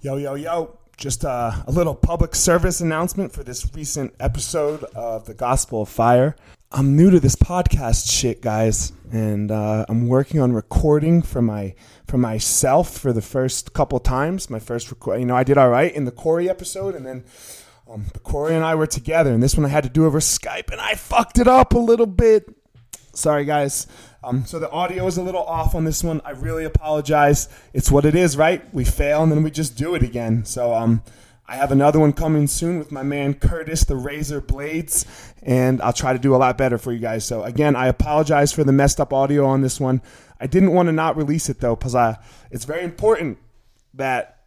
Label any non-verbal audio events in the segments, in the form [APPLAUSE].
Yo, yo, yo. Just uh, a little public service announcement for this recent episode of The Gospel of Fire. I'm new to this podcast shit, guys, and uh, I'm working on recording for my for myself for the first couple times. My first record, you know, I did all right in the Corey episode, and then um, Corey and I were together, and this one I had to do over Skype, and I fucked it up a little bit. Sorry, guys. Um, so the audio is a little off on this one. I really apologize. It's what it is, right? We fail and then we just do it again. So um, I have another one coming soon with my man Curtis, the Razor Blaydes, and I'll try to do a lot better for you guys. So again, I apologize for the messed up audio on this one. I didn't want to not release it though, because I it's very important that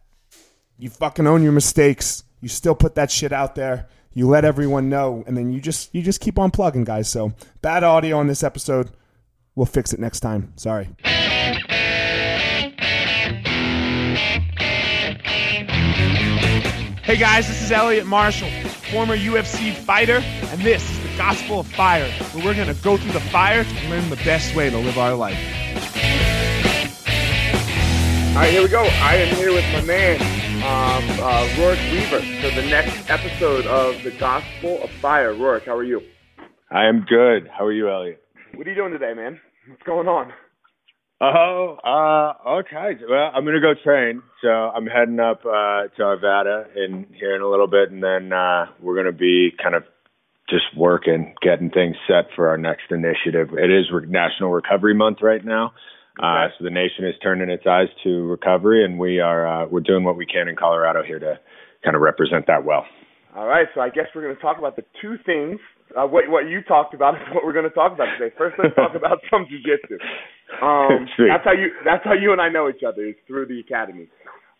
you fucking own your mistakes. You still put that shit out there. You let everyone know, and then you just you just keep on plugging, guys. So bad audio on this episode. We'll fix it next time. Sorry. Hey guys, this is Elliot Marshall, former UFC fighter, and this is the Gospel of Fire, where we're going to go through the fire and learn the best way to live our life. All right, here we go. I am here with my man, um, uh, Rourke Weaver, for the next episode of the Gospel of Fire. Rourke, how are you? I am good. How are you, Elliot? What are you doing today, man? What's going on? Oh, uh, okay. Well, I'm gonna go train, so I'm heading up uh, to Arvada in here in a little bit, and then uh, we're gonna be kind of just working, getting things set for our next initiative. It is Re- National Recovery Month right now, uh, so the nation is turning its eyes to recovery, and we are uh, we're doing what we can in Colorado here to kind of represent that well. All right, so I guess we're going to talk about the two things. Uh, what what you talked about [LAUGHS] is what we're going to talk about today. First, let's talk about [LAUGHS] some jujitsu. Um, [LAUGHS] that's how you that's how you and I know each other is through the academy.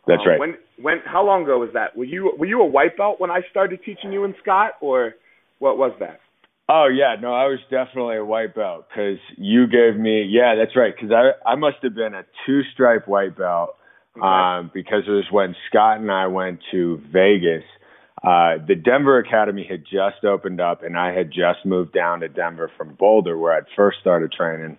That's Um, right. When when how long ago was that? Were you were you a white belt when I started teaching you and Scott, or what was that? Oh yeah, no, I was definitely a white belt because you gave me. Yeah, that's right. Because I I must have been a two stripe white belt um, because it was when Scott and I went to Vegas. Uh, the Denver Academy had just opened up, and I had just moved down to Denver from Boulder, where I'd first started training.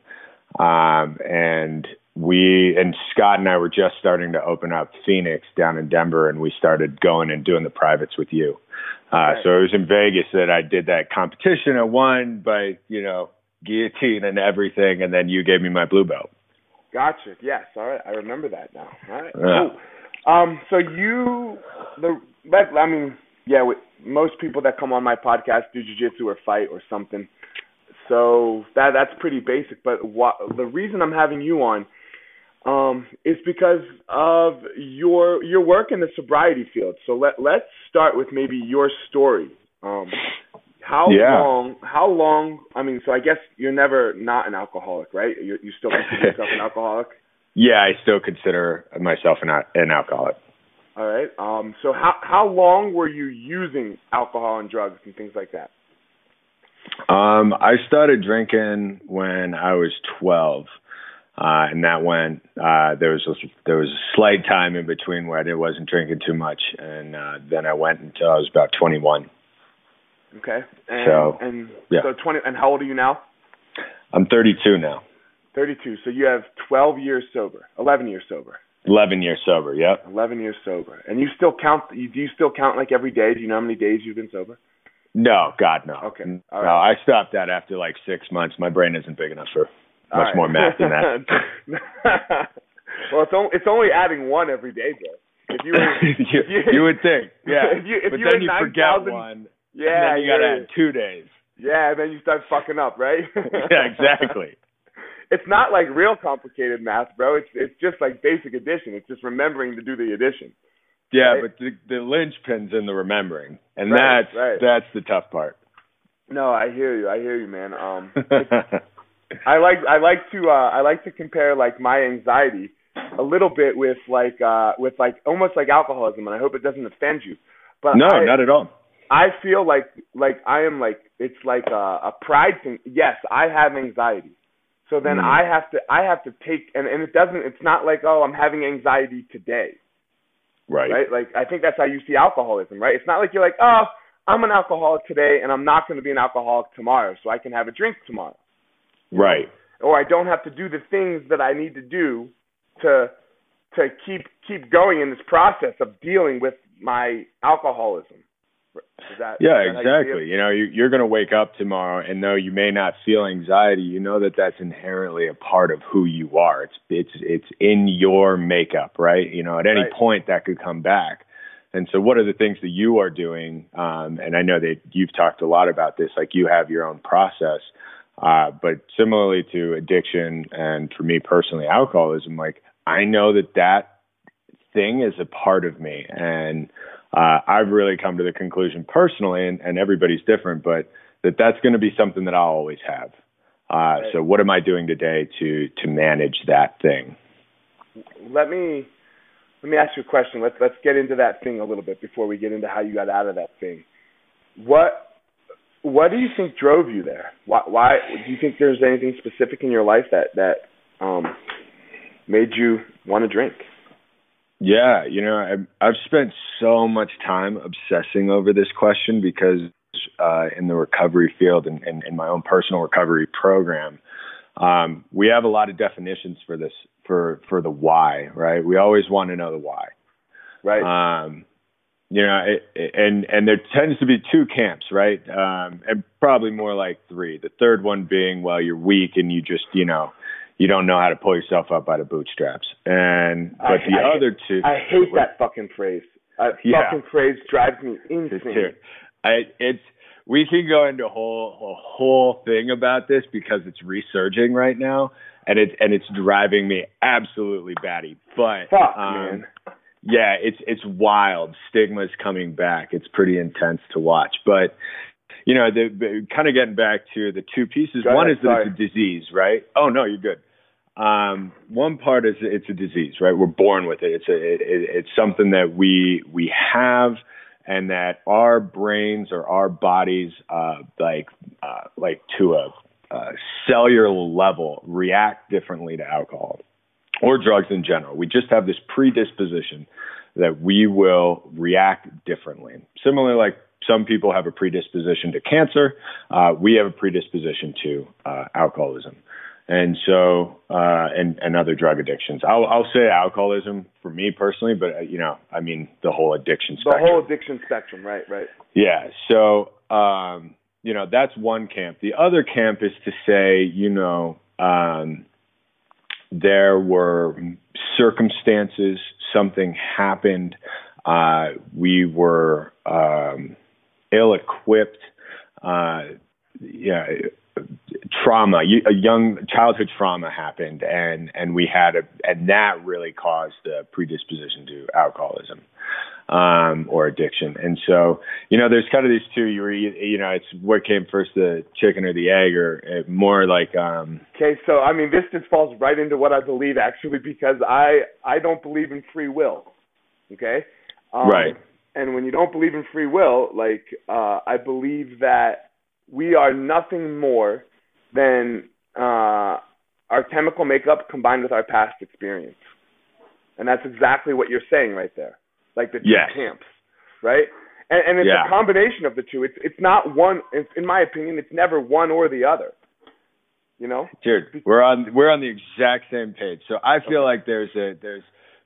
Um, and we and Scott and I were just starting to open up Phoenix down in Denver, and we started going and doing the privates with you. Uh, Right. so it was in Vegas that I did that competition. I won by you know guillotine and everything, and then you gave me my blue belt. Gotcha. Yes. All right. I remember that now. All right. Yeah. Cool. Um. So you the I mean yeah. Most people that come on my podcast do jujitsu or fight or something. So that that's pretty basic. But what the reason I'm having you on um is because of your your work in the sobriety field. So let let's start with maybe your story. Um. How Yeah. long? How long? I mean, so I guess you're never not an alcoholic, right? You you still consider yourself an [LAUGHS] alcoholic. Yeah, I still consider myself an an alcoholic. All right. Um. So how how long were you using alcohol and drugs and things like that? Um, I started drinking when I was 12. Uh, and that went, uh, there was, a, there was a slight time in between where I wasn't drinking too much. And, uh, then I went until I was about 21. Okay. And, So, and yeah. so twenty. And how old are you now? I'm 32 now. Thirty-two. So you have twelve years sober. Eleven years sober. 11 years sober. Yep. Eleven years sober. And you still count? You, do you still count like every day? Do you know how many days you've been sober? No, God, no. Okay. No, All right. I stopped that after like six months. My brain isn't big enough for All much right. more math than that. [LAUGHS] well, it's only it's only adding one every day, bro. If you were, [LAUGHS] you, if you, you would think, [LAUGHS] yeah. If you, if but you then you 9,000 forget one, yeah, and then you got to yeah. add two days. Yeah, and then you start fucking up, right? yeah, exactly. It's not like real complicated math, bro. It's it's just like basic addition. It's just remembering to do the addition. Yeah, Right. but the, the linchpin's in the remembering, and Right, that's right. that's the tough part. No, I hear you. I hear you, man. Um, [LAUGHS] I like I like to uh I like to compare like my anxiety a little bit with like uh with like almost like alcoholism, and I hope it doesn't offend you. But no, I, not at all. I feel like like I am like it's like a, a pride thing. Yes, I have anxiety. So then Mm. I have to I have to take and and it doesn't it's not like oh I'm having anxiety today, Right. right? Like I think that's how you see alcoholism, right? It's not like you're like oh I'm an alcoholic today and I'm not going to be an alcoholic tomorrow, so I can have a drink tomorrow, Right. or I don't have to do the things that I need to do to to keep keep going in this process of dealing with my alcoholism. That, yeah, exactly. You, know, you, you're going to wake up tomorrow, and though you may not feel anxiety, you know that that's inherently a part of who you are. It's it's it's in your makeup, right? You know, at any right. point that could come back. And so, what are the things that you are doing? Um, and I know that you've talked a lot about this. Like you have your own process, uh, but similarly to addiction, and for me personally, alcoholism. Like I know that that thing is a part of me, and uh, I've really come to the conclusion personally, and, and everybody's different, but that that's going to be something that I'll always have. Uh, right. So, what am I doing today to to manage that thing? Let me let me ask you a question. Let's let's get into that thing a little bit before we get into how you got out of that thing. What what do you think drove you there? Why, why do you think there's anything specific in your life that that um, made you want to drink? Yeah, you know, I've, I've spent so much time obsessing over this question because uh, in the recovery field and in my own personal recovery program, um, we have a lot of definitions for this for for the why, right? We always want to know the why, right? Um, you know, it, it, and and there tends to be two camps, right? Um, and probably more like three. The third one being, well, you're weak and you just, you know, you don't know how to pull yourself up by the bootstraps. And but I, the I, other two, I hate that fucking phrase. That yeah. fucking phrase drives me insane. I, it's we can go into a whole a whole thing about this because it's resurging right now, and it's and it's driving me absolutely batty. But Fuck, um, man. Yeah, it's it's wild. Stigma's coming back. It's pretty intense to watch. But you know, the, the kind of getting back to the two pieces. Go one ahead, is that sorry. it's a disease, right? Oh no, you're good. Um, one part is it's a disease, right? We're born with it. It's a it, it's something that we we have, and that our brains or our bodies, uh, like uh, like to a, a cellular level, react differently to alcohol or drugs in general. We just have this predisposition that we will react differently. Similarly, like some people have a predisposition to cancer, uh, we have a predisposition to uh, alcoholism. And so, uh, and, and other drug addictions. I'll, I'll say alcoholism for me personally, but uh, you know, I mean the whole addiction spectrum. The whole addiction spectrum, right, right. Yeah. So, um, you know, that's one camp. The other camp is to say, you know, um, there were circumstances, something happened, uh, we were um, ill equipped, uh, yeah, trauma, a young childhood trauma happened, and and we had a, and that really caused the predisposition to alcoholism um, or addiction. And so, you know, there's kind of these two. You were, you know, it's what came first, the chicken or the egg, or uh, more like. um Okay, so I mean, this just falls right into what I believe actually, because I I don't believe in free will. Okay. Um, right. And when you don't believe in free will, like uh, I believe that we are nothing more than uh, our chemical makeup combined with our past experience. And that's exactly what you're saying right there. Like the two yes. camps, right? And, and it's yeah. a combination of the two. It's it's not one. It's, in my opinion, it's never one or the other. You know, dude, we're on we're on the exact same page. So I feel okay. like there's a there's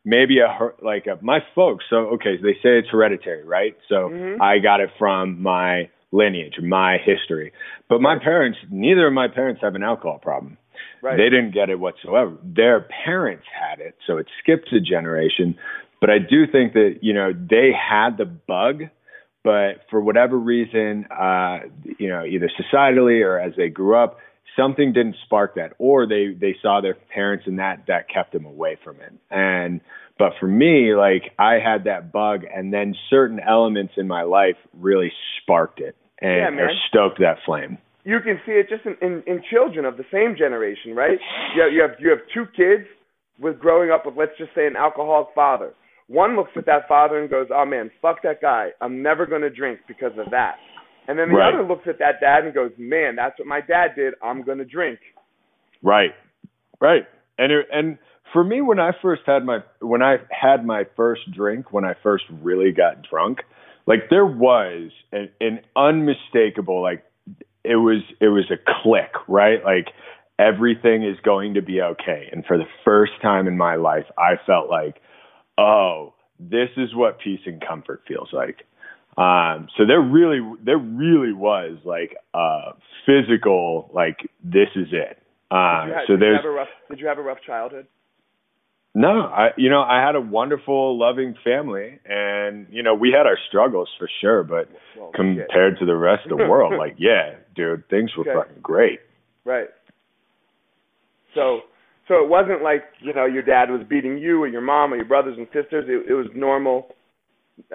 maybe a like a, my folks. So okay, they say it's hereditary, right? So mm-hmm. I got it from my lineage, my history. But my parents, neither of my parents have an alcohol problem. Right. They didn't get it whatsoever. Their parents had it, so it skipped a generation. But I do think that you know they had the bug, but for whatever reason, uh, you know, either societally or as they grew up, something didn't spark that, or they they saw their parents and that that kept them away from it. And but for me, like I had that bug, and then certain elements in my life really sparked it and yeah, stoked that flame. You can see it just in, in, in children of the same generation, right? You have, you have you have two kids with growing up with let's just say an alcoholic father. One looks at that father and goes, "Oh man, fuck that guy. I'm never going to drink because of that." And then the right. other looks at that dad and goes, "Man, that's what my dad did. I'm going to drink." Right. Right. And it, and for me when I first had my when I had my first drink, when I first really got drunk, like there was an, an unmistakable like it was it was a click, right? Like everything is going to be okay. And for the first time in my life, I felt like oh, this is what peace and comfort feels like. Um, so there really, there really was like a physical, like this is it. Uh, did you have, so did there's. You have a rough, did you have a rough childhood? No, I you know I had a wonderful, loving family, and you know we had our struggles for sure, but Well, compared yeah. to the rest of the world, [LAUGHS] like yeah, dude, things were Okay. fucking great. Right. So, so it wasn't like you know your dad was beating you or your mom or your brothers and sisters. It, it was normal.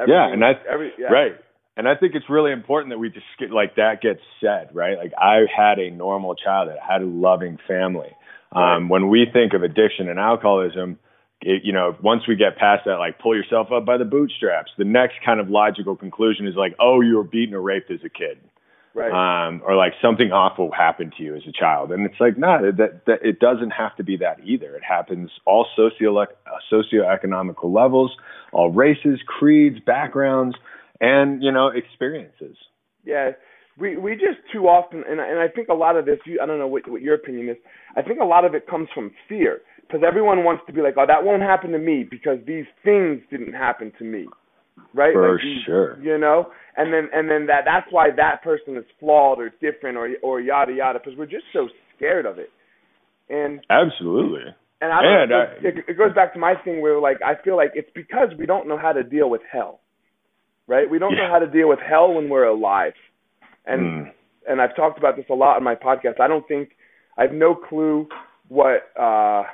Yeah, and I- every, yeah. Right. And I think it's really important that we just get like that gets said, right? Like I had a normal childhood. I had a loving family. Um, when we think of addiction and alcoholism, it, you know, once we get past that, like pull yourself up by the bootstraps, the next kind of logical conclusion is like, oh, you were beaten or raped as a kid. Right. Um, or like something awful happened to you as a child. And it's like, no, that, that it doesn't have to be that either. It happens all socio uh, socioeconomical levels, all races, creeds, backgrounds, and, you know, experiences. Yeah, we we just too often, and and I think a lot of this. You, I don't know what what your opinion is. I think a lot of it comes from fear because everyone wants to be like, oh, that won't happen to me because these things didn't happen to me, right? For Like sure. You know, and then and then that that's why that person is flawed or different or or yada yada because we're just so scared of it. And Absolutely. and I don't And know, I- it, it goes back to my thing where like I feel like it's because we don't know how to deal with hell, right? We don't know how to deal with hell when we're alive, and Mm. and I've talked about this a lot on my podcast. I don't think I have no clue what uh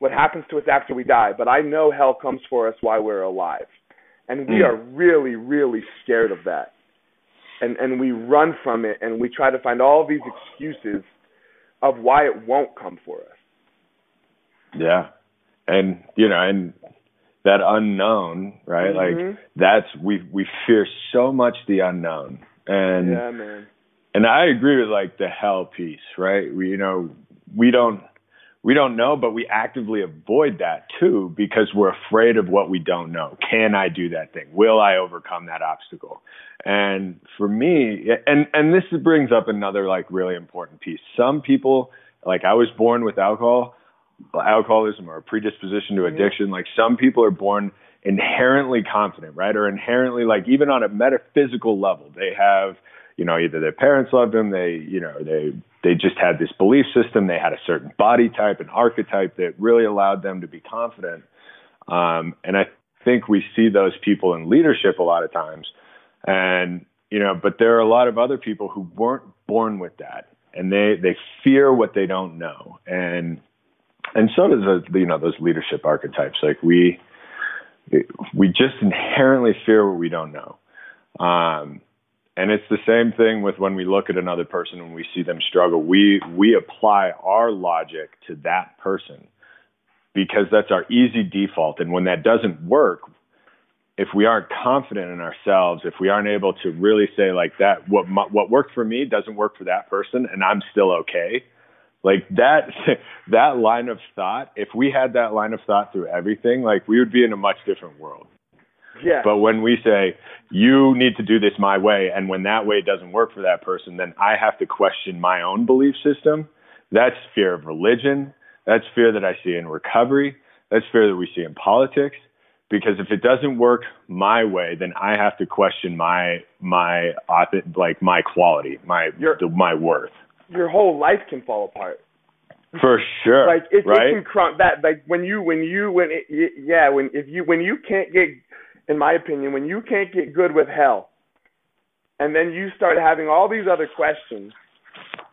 what happens to us after we die, but I know hell comes for us while we're alive. And we Mm. are really really scared of that. And and we run from it and we try to find all these excuses of why it won't come for us. Yeah. And, you know, and that unknown, right? Mhm. Like that's, we, we fear so much the unknown. And, yeah, man. and I agree with like the hell piece, right? We, you know, we don't, we don't know, but we actively avoid that too because we're afraid of what we don't know. Can I do that thing? Will I overcome that obstacle? And for me, and and this brings up another like really important piece. Some people, like I was born with alcohol, alcoholism or a predisposition to addiction. Like some people are born inherently confident, right? Or inherently like even on a metaphysical level, they have, you know, either their parents loved them, they, you know, they they just had this belief system, they had a certain body type and archetype that really allowed them to be confident. Um, and I think we see those people in leadership a lot of times. And, you know, but there are a lot of other people who weren't born with that and they, they fear what they don't know. And, and so does, the, you know, those leadership archetypes. Like we, we just inherently fear what we don't know. Um, and it's the same thing with when we look at another person and we see them struggle. We we apply our logic to that person because that's our easy default. And when that doesn't work, if we aren't confident in ourselves, if we aren't able to really say like that, what my, what worked for me doesn't work for that person, and I'm still okay. Like that [LAUGHS] that line of thought. If we had that line of thought through everything, like we would be in a much different world. Yeah. But when we say, you need to do this my way, and when that way doesn't work for that person, then I have to question my own belief system. That's fear of religion. That's fear that I see in recovery. That's fear that we see in politics. Because if it doesn't work my way, then I have to question my my like my quality, my Your- my worth. Your whole life can fall apart. For sure, like it, right? it can crumb that like when you when you when it, yeah when if you when you can't get in my opinion when you can't get good with hell and then you start having all these other questions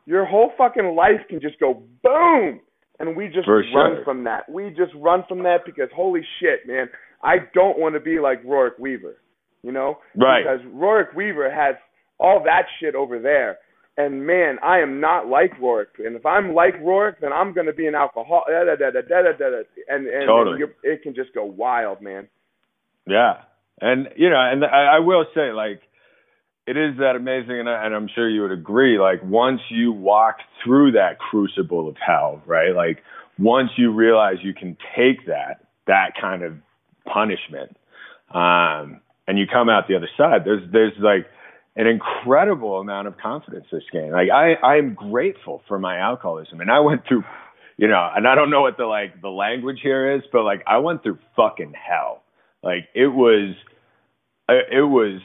your whole fucking life can just go boom and we just For run sure. from that we just run from that because holy shit man I don't want to be like Rourke Weaver you know Right. because Rourke Weaver has all that shit over there and man, I am not like Rourke. And if I'm like Rourke, then I'm going to be an alcoholic. Da, da, da, da, da, da, da, and and, Totally. and it can just go wild, man. Yeah, and you know, and I, I will say, like, it is that amazing, and, I, and I'm sure you would agree. Like, once you walk through that crucible of hell, right? Like, once you realize you can take that that kind of punishment, um, and you come out the other side, there's there's like an incredible amount of confidence this game. Like, I I am grateful for my alcoholism, and I went through you know, and I don't know what the like the language here is, but like I went through fucking hell. Like it was, it was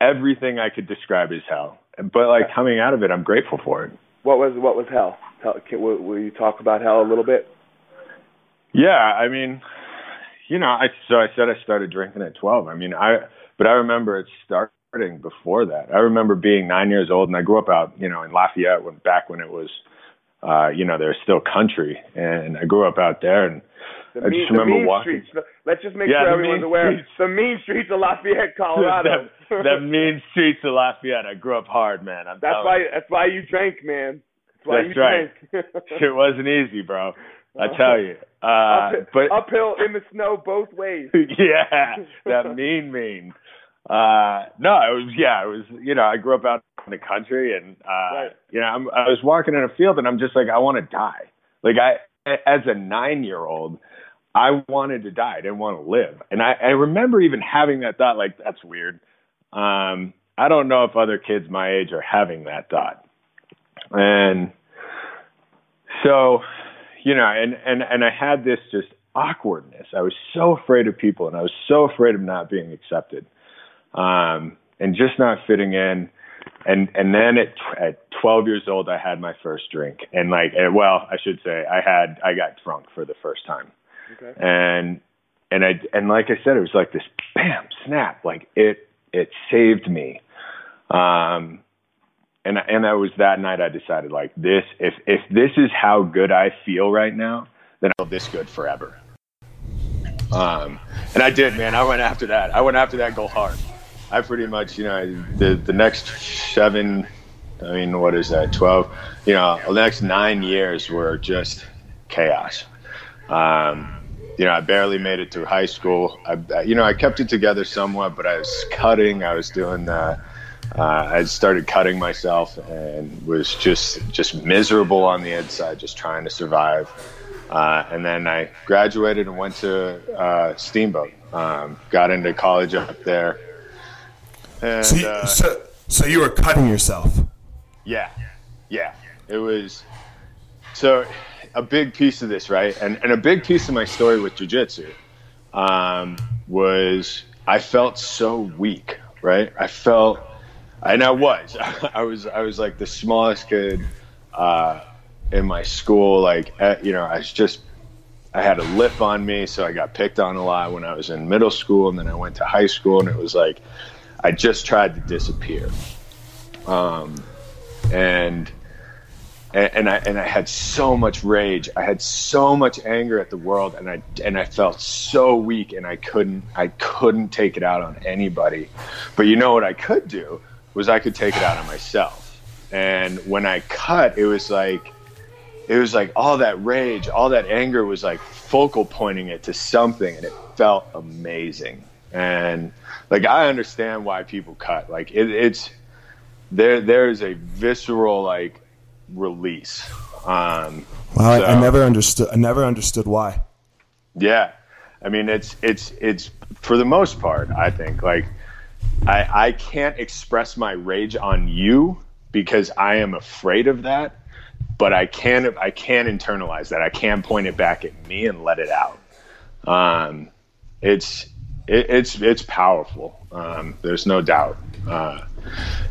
everything I could describe as hell. But like coming out of it, I'm grateful for it. What was what was hell? hell can, will, will you talk about hell a little bit? Yeah, I mean, you know, I so I said I started drinking at 12. I mean, I but I remember it starting before that. I remember being nine years old, and I grew up out, you know, in Lafayette when back when it was, uh, you know, there's still country, and I grew up out there, and The I mean, just remember the mean walking. streets. Let's just make Yeah, sure everyone's aware. streets. The mean streets of Lafayette, [LAUGHS] Colorado. that, that mean streets of Lafayette. I grew up hard, man. I'm that's why. you. That's why you drank, man. That's why That's you right. drank. [LAUGHS] It wasn't easy, bro. I tell you. [LAUGHS] Uh, Uphill- but uphill in the snow both ways. yeah, that mean mean. Uh, no, it was yeah, it was you know I grew up out in the country and uh, Right. you know I'm, I was walking in a field and I'm just like I want to die. Like I as a nine year old, I wanted to die. I didn't want to live, and I, I remember even having that thought. Like that's weird. Um, I don't know if other kids my age are having that thought, and so you know, and and and I had this just awkwardness. I was so afraid of people, and I was so afraid of not being accepted, um, and just not fitting in. And and then at at 12 years old, I had my first drink, and like, well, I should say, I had I got drunk for the first time, Okay. and and I and like I said, it was like this bam snap, like it it saved me. Um, and and that was that night I decided like this if if this is how good I feel right now, then I'll this good forever. Um, and I did, man. I went after that. I went after that goal hard. I pretty much, you know, the the next seven, I mean, what is that? Twelve, you know, the next nine years were just chaos. Um, you know, I barely made it through high school. I, you know, I kept it together somewhat, but I was cutting. I was doing. Uh, uh, I started cutting myself and was just just miserable on the inside, just trying to survive. Uh, and then I graduated and went to uh, Steamboat. Um, got into college up there. And, So you, uh, so, so you were cutting yourself. yeah, yeah. It was so a big piece of this, right? And and a big piece of my story with jujitsu um, was I felt so weak, right? I felt, and I was, [LAUGHS] I was, I was like the smallest kid uh, in my school. Like, eh, you know, I was just. I had a lip on me, so I got picked on a lot when I was in middle school, and then I went to high school, and it was like I just tried to disappear. Um, and and, and I and I had so much rage. I had so much anger at the world, and I and I felt so weak, and I couldn't I couldn't take it out on anybody. But you know what I could do was I could take it out on myself. And when I cut, it was like it was like all that rage, all that anger was like focal pointing it to something, and it felt amazing. And like I understand why people cut. Like it, it's there. There is a visceral like release. Um, Wow, I, I never understood. I never understood why. yeah, I mean it's it's it's for the most part. I think like I I can't express my rage on you because I am afraid of that, but I can I can internalize that. I can point it back at me and let it out. Um, it's it, it's it's powerful. Um, there's no doubt. Uh,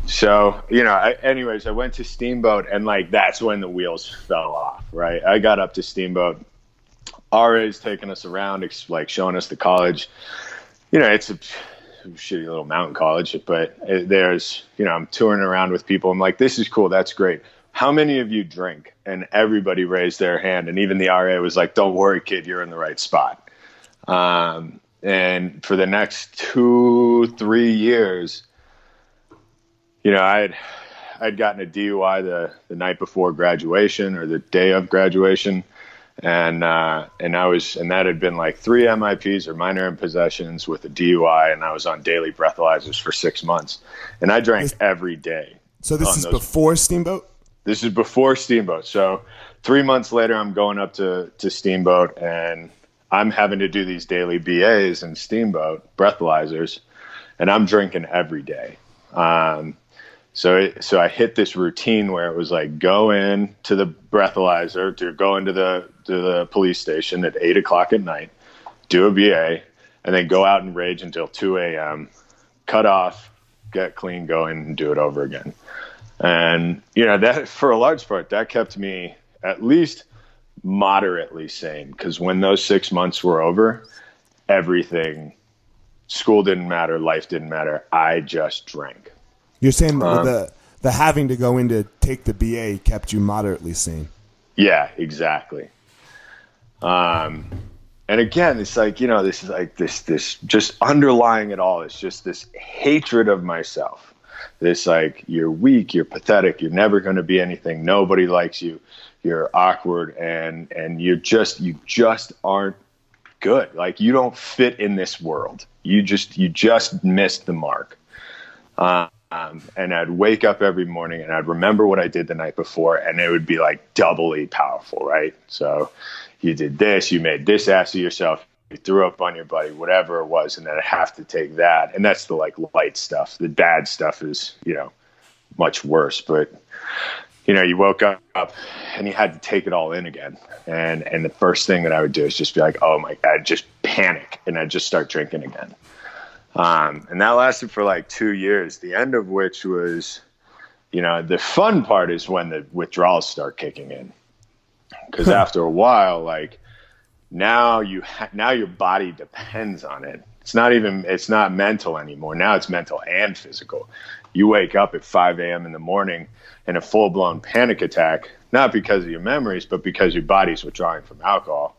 so you know, I, anyways, I went to Steamboat, and like that's when the wheels fell off. Right, I got up to Steamboat. RA's taking us around, like showing us the college. You know, it's a shitty little mountain college, but there's, you know, I'm touring around with people. I'm like, this is cool. That's great. How many of you drink? And everybody raised their hand. And even the RA was like, don't worry, kid, you're in the right spot. Um, and for the next two, three years, you know, I had, I'd gotten a DUI the, the night before graduation or the day of graduation and uh, and I was and that had been like three MIPs or minor in possessions with a DUI, and I was on daily breathalyzers for six months, and I drank every day. So this is those- before Steamboat. This is before Steamboat, so three months later, I'm going up to to Steamboat, and I'm having to do these daily BAs and Steamboat breathalyzers, and I'm drinking every day. Um, So it, so I hit this routine where it was like go in to the breathalyzer to go into the to the police station at eight o'clock at night, do a BA, and then go out and rage until two a.m. Cut off, get clean, go in and do it over again. And you know that for a large part that kept me at least moderately sane because when those six months were over, everything, school didn't matter, life didn't matter. I just drank. You're saying um, the the having to go in to take the BA kept you moderately sane. Yeah, exactly. Um, and again, it's like you know, this is like this this just underlying it all is just this hatred of myself. This like you're weak, you're pathetic, you're never going to be anything. Nobody likes you. You're awkward, and and you're just you just aren't good. Like you don't fit in this world. You just you just missed the mark. Um, and I'd wake up every morning and I'd remember what I did the night before, and it would be like doubly powerful, right? So you did this, you made this ass of yourself, you threw up on your buddy, whatever it was, and then I have to take that. And that's the like light stuff. The bad stuff is, you know, much worse. But you know, you woke up and you had to take it all in again. And and the first thing that I would do is just be like, oh my god, just panic and I'd just start drinking again. Um, and that lasted for like two years, the end of which was, you know, the fun part is when the withdrawals start kicking in because after a while, like now you ha- now your body depends on it. It's not even it's not mental anymore. Now it's mental and physical. You wake up at 5 a.m. in the morning in a full blown panic attack, not because of your memories, but because your body's withdrawing from alcohol,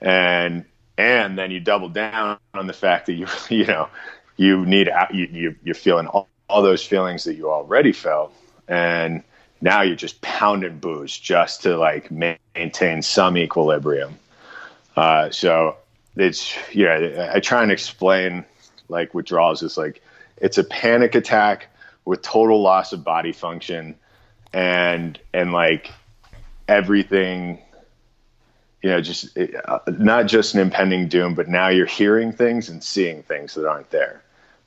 and and then you double down on the fact that you [LAUGHS] you know you need you, you you're feeling all, all those feelings that you already felt and now you're just pounding booze just to like maintain some equilibrium. Uh, so it's yeah, I try and explain like withdrawals is like it's a panic attack with total loss of body function and and like everything you know just uh, not just an impending doom but now you're hearing things and seeing things that aren't there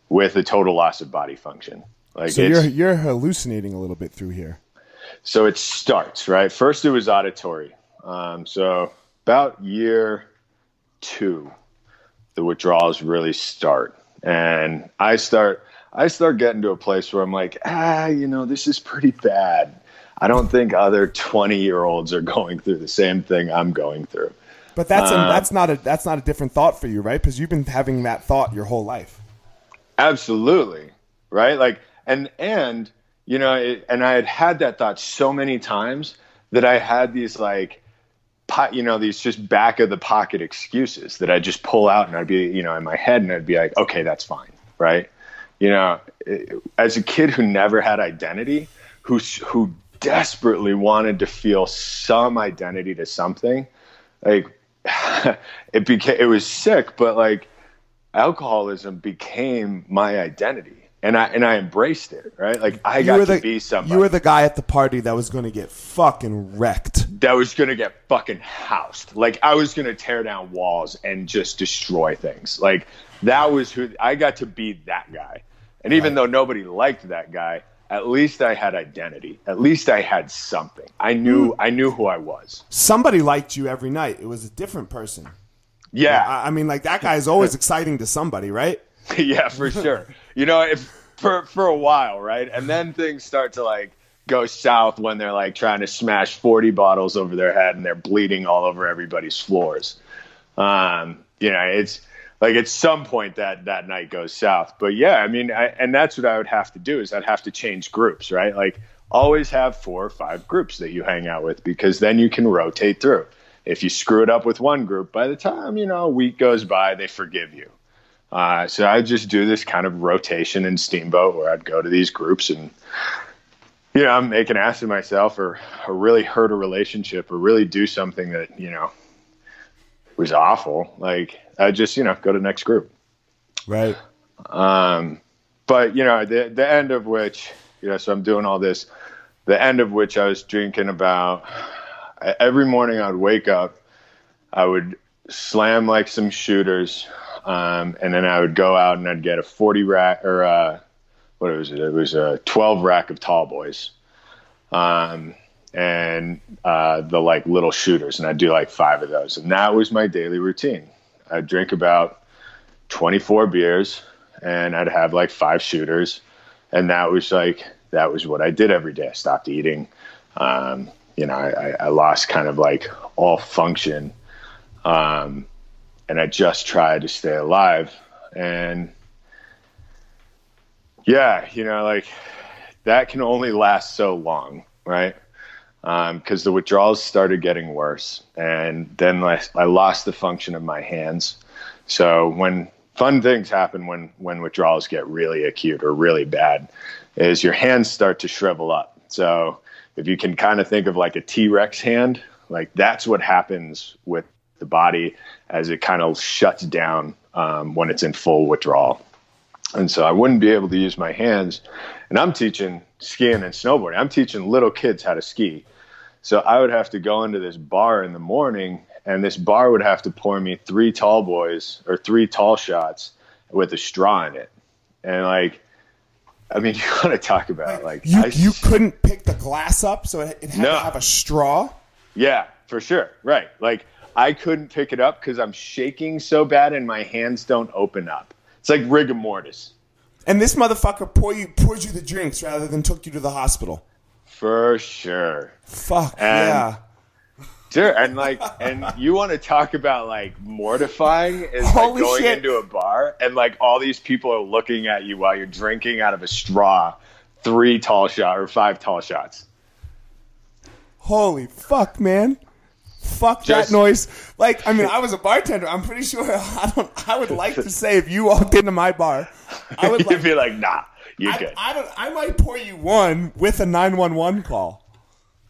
with a total loss of body function like so you're you're hallucinating a little bit through here so it starts right. First, it was auditory. Um, so about year two, the withdrawals really start, and I start. I start getting to a place where I'm like, ah, you know, this is pretty bad. I don't think other 20 year olds are [LAUGHS] going through the same thing I'm going through. But that's a, uh, that's not a that's not a different thought for you, right? Because you've been having that thought your whole life. Absolutely, right? Like, and and you know, it, and I had had that thought so many times that I had these like, pot, you know, these just back of the pocket excuses that I just pull out and I'd be, you know, in my head and I'd be like, okay, that's fine, right? You know, as a kid who never had identity, who who desperately wanted to feel some identity to something, like [LAUGHS] it became it was sick, but like alcoholism became my identity and I and I embraced it, right? Like I got the, to be somebody. You were the guy at the party that was going to get fucking wrecked. That was going to get fucking housed. Like I was going to tear down walls and just destroy things. Like that was who I got to be that guy. And even right. though nobody liked that guy, at least I had identity. At least I had something. I knew mm. I knew who I was. Somebody liked you every night. It was a different person. Yeah. I, I mean like that guy is always [LAUGHS] exciting to somebody, right? [LAUGHS] yeah, for sure. you know, if for for a while, right? And then things start to like go south when they're like trying to smash 40 bottles over their head and they're bleeding all over everybody's floors. Um, you know, it's like at some point that that night goes south. But yeah, I mean, I, and that's what I would have to do is I'd have to change groups, right? Like always have four or five groups that you hang out with because then you can rotate through. If you screw it up with one group, by the time you know a week goes by, they forgive you. Uh, so I just do this kind of rotation in Steamboat where I'd go to these groups and, you know, make an ass of myself or, or really hurt a relationship or really do something that, you know, was awful. Like I just, you know, go to the next group. Right. Um, but you know, the, the end of which, you know, so I'm doing all this, the end of which I was drinking about every morning I'd wake up, I would slam like some shooters um, and then I would go out and I'd get a 40 rack or a what was it? It was a 12 rack of tall boys. Um, and uh, the like little shooters, and I'd do like five of those, and that was my daily routine. I'd drink about 24 beers, and I'd have like five shooters, and that was like that was what I did every day. I stopped eating. Um, you know, I, I, lost kind of like all function, um, and I just tried to stay alive. And yeah, you know, like that can only last so long, right? because um, the withdrawals started getting worse, and then I, I, lost the function of my hands. So when fun things happen when when withdrawals get really acute or really bad, is your hands start to shrivel up. So if you can kind of think of like a T Rex hand, like that's what happens with the body as it kind of shuts down um, when it's in full withdrawal. And so I wouldn't be able to use my hands. And I'm teaching skiing and snowboarding. I'm teaching little kids how to ski. So I would have to go into this bar in the morning, and this bar would have to pour me three tall boys or three tall shots with a straw in it. And like, I mean, [LAUGHS] you want to talk about like you I, you couldn't pick the glass up, so it, it had no. to have a straw. Yeah, for sure. Right. Like I couldn't pick it up because I'm shaking so bad, and my hands don't open up. It's like rigor mortis. And this motherfucker poured you poured you the drinks rather than took you to the hospital. For sure. Fuck and, yeah. Sure, and like, and you want to talk about like mortifying is like going shit. into a bar and like all these people are looking at you while you're drinking out of a straw, three tall shot or five tall shots. Holy fuck, man! Fuck Just, that noise. Like, I mean, I was a bartender. I'm pretty sure [LAUGHS] I don't. I would [LAUGHS] like to say if you walked into my bar, I would [LAUGHS] You'd like, be like, nah. You're I, good. I don't. I might pour you one with a nine one one call.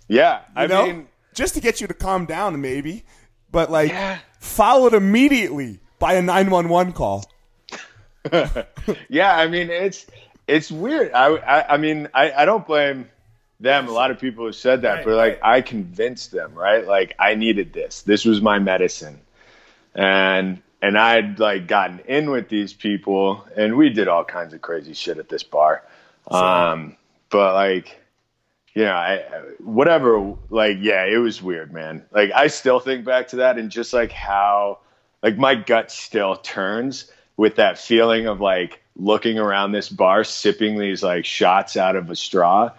Yeah, I know? mean, just to get you to calm down, maybe. But like, yeah. followed immediately by a nine one one call. [LAUGHS] yeah, I mean, it's it's weird. I I, I mean, I, I don't blame them. A lot of people have said that, right, but like, right. I convinced them, right? Like, I needed this. This was my medicine, and and I'd like gotten in with these people, and we did all kinds of crazy shit at this bar. Sure. Um, but like, you know, I whatever. Like, yeah, it was weird, man. Like, I still think back to that, and just like how, like, my gut still turns with that feeling of like looking around this bar, sipping these like shots out of a straw,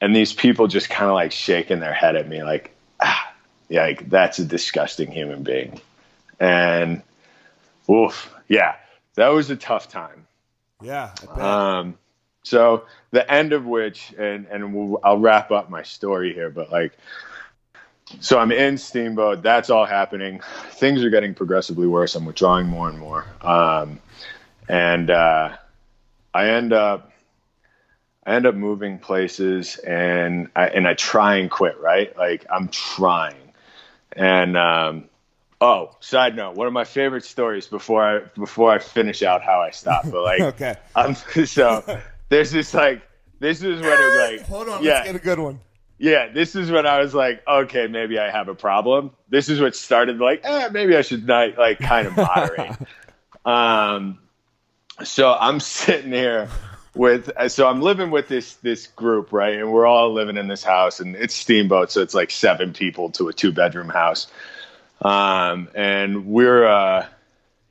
and these people just kind of like shaking their head at me, like, ah, yeah, like that's a disgusting human being, and Oof. Yeah. That was a tough time. Yeah. Um, so the end of which, and, and we'll, I'll wrap up my story here, but like, so I'm in Steamboat. That's all happening. Things are getting progressively worse. I'm withdrawing more and more. Um, and, uh, I end up, I end up moving places and I, and I try and quit, right? Like I'm trying. And, um, Oh, side note, one of my favorite stories before I before I finish out how I stop. But like, [LAUGHS] okay, I'm [LAUGHS] so there's this like this is when it like [LAUGHS] hold on, yeah, let's get a good one. Yeah, this is when I was like, okay, maybe I have a problem. This is what started like, eh, maybe I should not like kind of [LAUGHS] moderate. um, so I'm sitting here with so I'm living with this this group, right? And we're all living in this house and it's steamboat, so it's like seven people to a two bedroom house. Um, and we're, uh,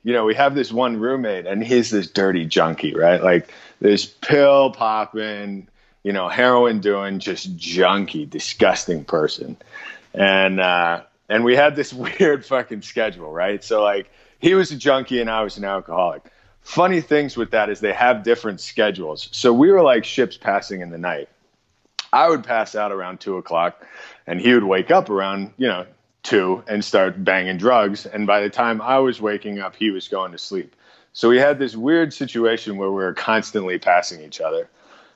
you know, we have this one roommate and he's this dirty junkie, right? Like this pill popping, you know, heroin doing, just junky, disgusting person. And, uh, and we had this [LAUGHS] weird fucking schedule, right? So like he was a junkie and I was an alcoholic. Funny things with that is they have different schedules. So we were like ships passing in the night. I would pass out around two o'clock and he would wake up around, you know, two and start banging drugs. And by the time I was waking up, he was going to sleep. So we had this weird situation where we were constantly passing each other.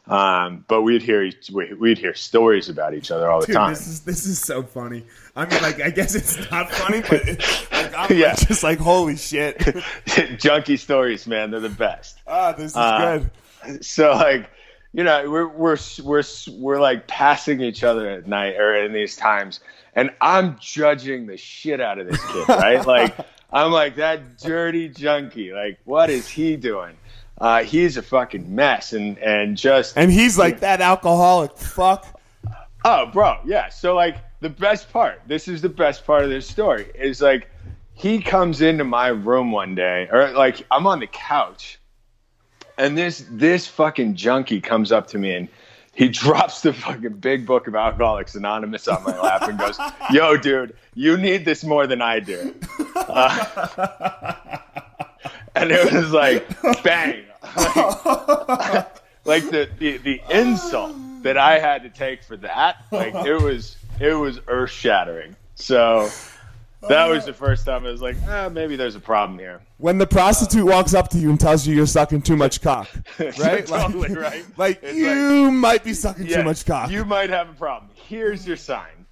Um, but we'd hear we'd hear stories about each other all the Dude, time. This is this is so funny. I mean, like I guess it's not funny, but like, I'm [LAUGHS] yeah. just like holy shit. [LAUGHS] Junkie stories, man, they're the best. Ah, this is uh, good. So like, you know, we're we're we're we're like passing each other at night or in these times, and I'm judging the shit out of this kid, right? [LAUGHS] like I'm like that dirty junkie. Like, what is he doing? Uh, he's a fucking mess, and and just And he's like that alcoholic fuck. Oh, bro, yeah. So like the best part, this is the best part of this story, is like he comes into my room one day, or like I'm on the couch, and this this fucking junkie comes up to me and he drops the fucking big book of Alcoholics Anonymous on my lap and goes, "Yo, dude, you need this more than I do." Uh, [LAUGHS] and it was like bang, like, [LAUGHS] like the, the the insult that I had to take for that, like it was it was earth shattering. So that was the first time I was like, ah, maybe there's a problem here. When the prostitute walks up to you and tells you you're sucking too much cock, [LAUGHS] right? totally right. [LAUGHS] Like It's you might be sucking Yeah, too much cock. You might have a problem. Here's your sign.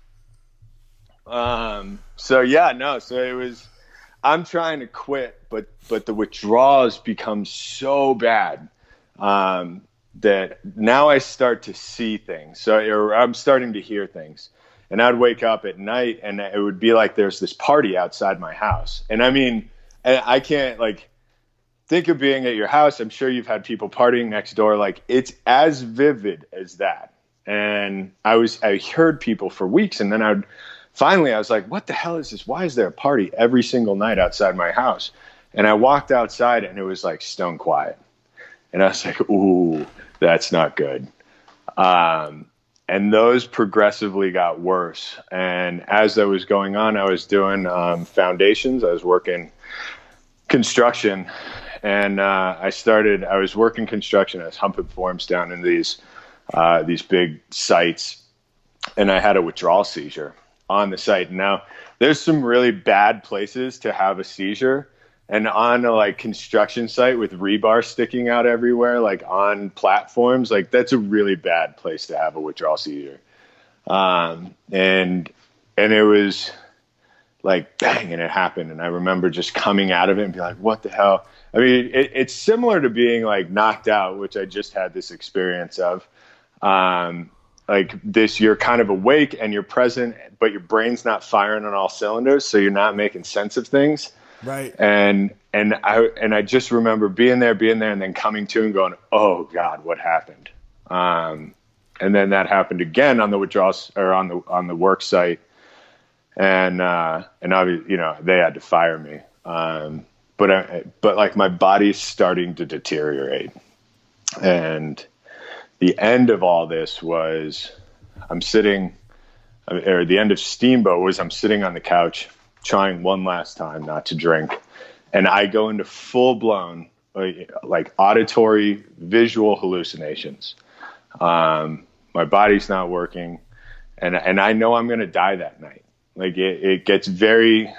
Um. So yeah, no. So it was. I'm trying to quit, but but the withdrawals become so bad um, that now I start to see things. So or I'm starting to hear things, and I'd wake up at night, and it would be like there's this party outside my house, and I mean, I can't like think of being at your house. I'm sure you've had people partying next door. Like it's as vivid as that. And I was, I heard people for weeks, and then I would finally, I was like, "What the hell is this? Why is there a party every single night outside my house?" And I walked outside, and it was like stone quiet. And I was like, "Ooh, that's not good." Um, and those progressively got worse. And as that was going on, I was doing um, foundations. I was working construction and uh, I started. I was working construction. I was humping forms down in these uh, these big sites, and I had a withdrawal seizure on the site. Now, there's some really bad places to have a seizure, and on a like construction site with rebar sticking out everywhere, like on platforms, like that's a really bad place to have a withdrawal seizure. Um, and and it was like bang and it happened. And i remember just coming out of it and be like what the hell? I mean it, it's similar to being like knocked out which i just had this experience of. Um, like this you're kind of awake and you're present but your brain's not firing on all cylinders so you're not making sense of things right. and and i and i just remember being there being there and then coming to and going oh god what happened um, and then that happened again on the withdrawals or on the on the work site and uh, and obviously, you know, they had to fire me. Um, but I, but like my body's starting to deteriorate, and the end of all this was I'm sitting, or the end of Steamboat was I'm sitting on the couch trying one last time not to drink, and I go into full blown like auditory visual hallucinations. Um, my body's not working, and and I know I'm going to die that night. Like it, it gets very,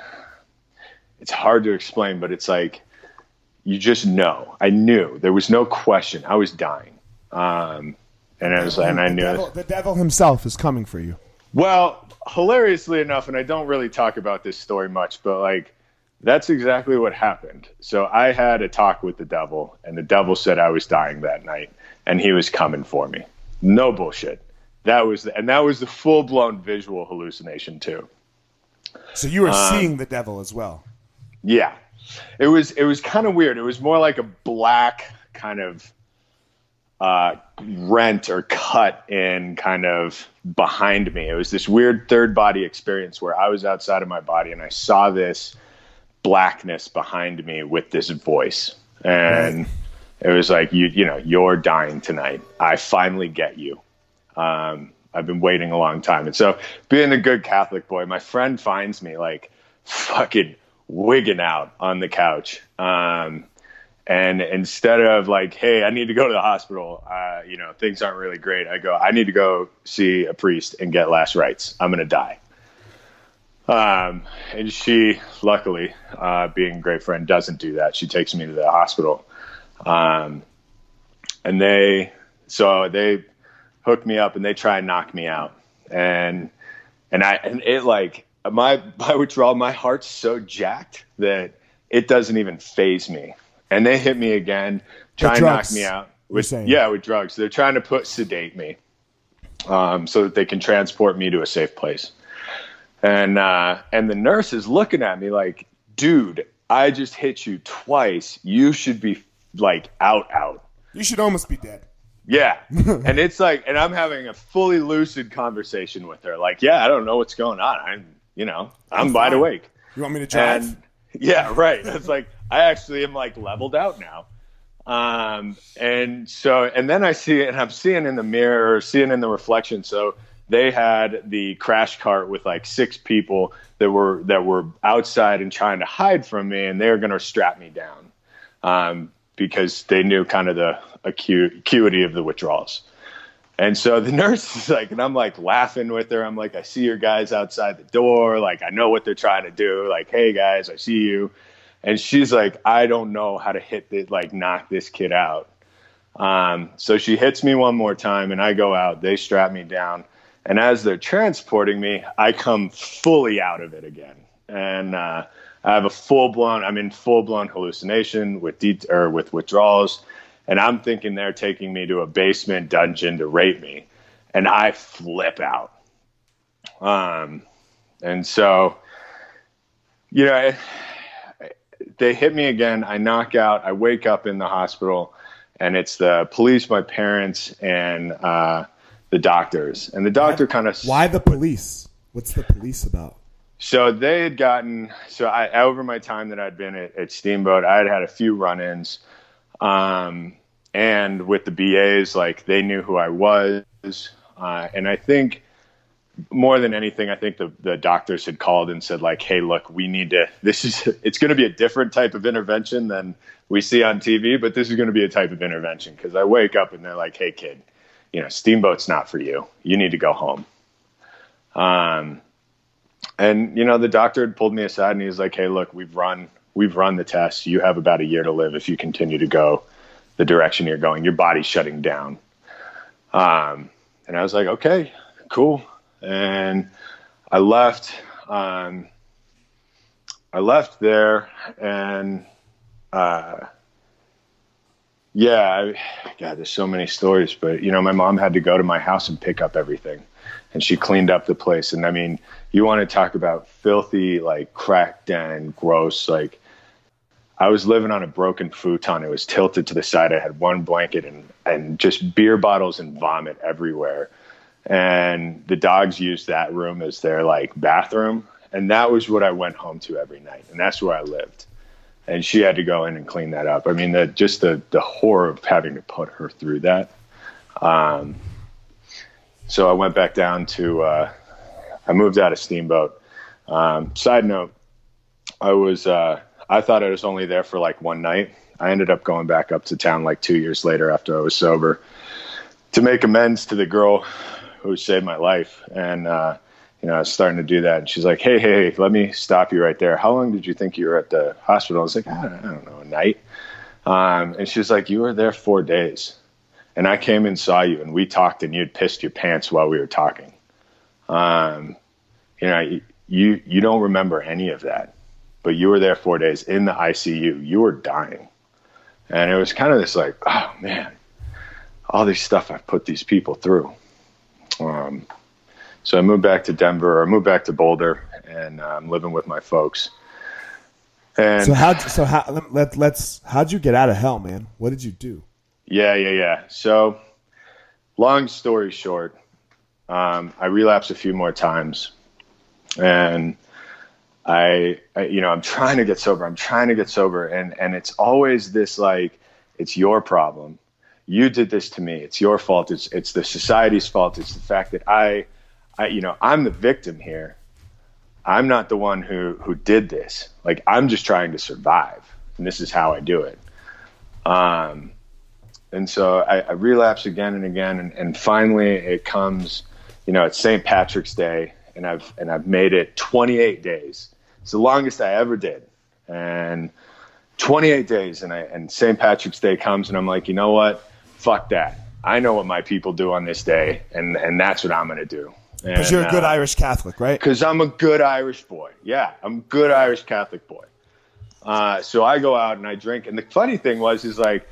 it's hard to explain, but it's like you just know. I knew there was no question. I was dying, um, and I was and I the knew. devil, the devil himself is coming for you. Well, hilariously enough, and I don't really talk about this story much, but like that's exactly what happened. So I had a talk with the devil, and the devil said I was dying that night, and he was coming for me. No bullshit. That was the, and that was the full blown visual hallucination too. So you were Um, seeing the devil as well. Yeah, it was it was kind of weird. It was more like a black kind of uh, rent or cut in kind of behind me. It was this weird third body experience where I was outside of my body and I saw this blackness behind me with this voice, and it was like you you know you're dying tonight. I finally get you. Um, I've been waiting a long time. And so, being a good Catholic boy, my friend finds me like fucking wigging out on the couch. Um, and instead of like, hey, I need to go to the hospital, uh, you know, things aren't really great, I go, I need to go see a priest and get last rites. I'm going to die. Um, and she, luckily, uh, being a great friend, doesn't do that. She takes me to the hospital. Um, and they, so they hook me up and they try and knock me out. And, and I, and it like, my, [LAUGHS] my withdrawal, my heart's so jacked that it doesn't even phase me. And they hit me again, try and knock me out. With, yeah, with drugs. They're trying to put sedate me um, so that they can transport me to a safe place. And uh, and the nurse is looking at me like, dude, I just hit you twice. You should be like out out. You should almost be dead. Yeah. [LAUGHS] and it's like, and I'm having a fully lucid conversation with her. Like, yeah, I don't know what's going on. I'm, you know, I'm, I'm wide awake. You want me to drive? And yeah, right. It's like, I actually am like leveled out now. Um, and so, and then I see, and I'm seeing in the mirror, seeing in the reflection. So they had the crash cart with like six people that were, that were outside and trying to hide from me and they were going to strap me down. Um, because they knew kind of the acu- acuity of the withdrawals. And so the [LAUGHS] nurse is like, and I'm like laughing with her. I'm like, I see your guys outside the door. Like, I know what they're trying to do. Like, hey guys, I see you. And she's like, I don't know how to hit this, like, knock this kid out. Um, so she hits me one more time, and I go out. They strap me down. And as they're transporting me, I come fully out of it again. And, uh, I have a full blown. I'm in full blown hallucination with de- or with withdrawals, and I'm thinking they're taking me to a basement dungeon to rape me, and I flip out. Um, and so, you know, they hit me again. I knock out. I wake up in the hospital, and it's the police, my parents, and uh, the doctors. And the doctor kind of Why the police? What's the police about? so they had gotten so I over my time that I'd been at, at Steamboat, I had had a few run-ins, um, and with the BAs, like they knew who I was, uh, and I think more than anything, I think the the doctors had called and said like, "Hey, look, we need to. This is [LAUGHS] it's going to be a different type of intervention than we see on TV, but this is going to be a type of intervention." Because I wake up and they're like, "Hey, kid, you know, Steamboat's not for you. You need to go home." Um and you know the doctor had pulled me aside and he was like hey look we've run we've run the test you have about a year to live if you continue to go the direction you're going your body's shutting down um, and i was like okay cool and i left um, i left there and uh, yeah I, god there's so many stories but you know my mom had to go to my house and pick up everything. And she cleaned up the place. And i mean you want to talk about filthy like crack den gross like i was living on a broken futon. It was tilted to the side. I had one blanket and and just beer bottles and vomit everywhere and the dogs used that room as their like bathroom. And that was what i went home to every night. And that's where i lived. And she had to go in and clean that up. I mean the just the the horror of having to put her through that. Um so i went back down to uh I moved out of Steamboat. Um, side note, I was uh, I thought I was only there for like one night. I ended up going back up to town like two years later after I was sober to make amends to the girl who saved my life. And uh, you know, I was starting to do that. And she's like, "Hey, hey, let me stop you right there. How long did you think you were at the hospital?" I was like, "I don't, I don't know, a night." Um, and she's like, "You were there four days." And I came and saw you, and we talked, and you'd pissed your pants while we were talking. Um, you know, you you don't remember any of that, but you were there four days in the ICU. You were dying, and it was kind of this like, oh man, all this stuff I've put these people through. Um, so I moved back to Denver. I moved back to Boulder, and I'm um, living with my folks. And so how? So how? Let, let's. How'd you get out of hell, man? What did you do? Yeah, yeah, yeah. So, long story short, um, I relapsed a few more times, and I, I, you know, I'm trying to get sober. I'm trying to get sober, and and it's always this like, it's your problem. You did this to me. It's your fault. It's it's the society's fault. It's the fact that I, I, you know, I'm the victim here. I'm not the one who who did this. Like I'm just trying to survive, and this is how I do it. Um, and so I, I relapse again and again, and, and finally it comes you know, it's St. Patrick's Day, and I've and I've made it 28 days. It's the longest I ever did, and 28 days, and I and St. Patrick's Day comes, and I'm like, you know what? Fuck that. I know what my people do on this day, and and that's what I'm gonna do. Because you're a good uh, Irish Catholic, right? Because I'm a good Irish boy. Yeah, I'm a good Irish Catholic boy. Uh, so I go out and I drink, and the funny thing was, is like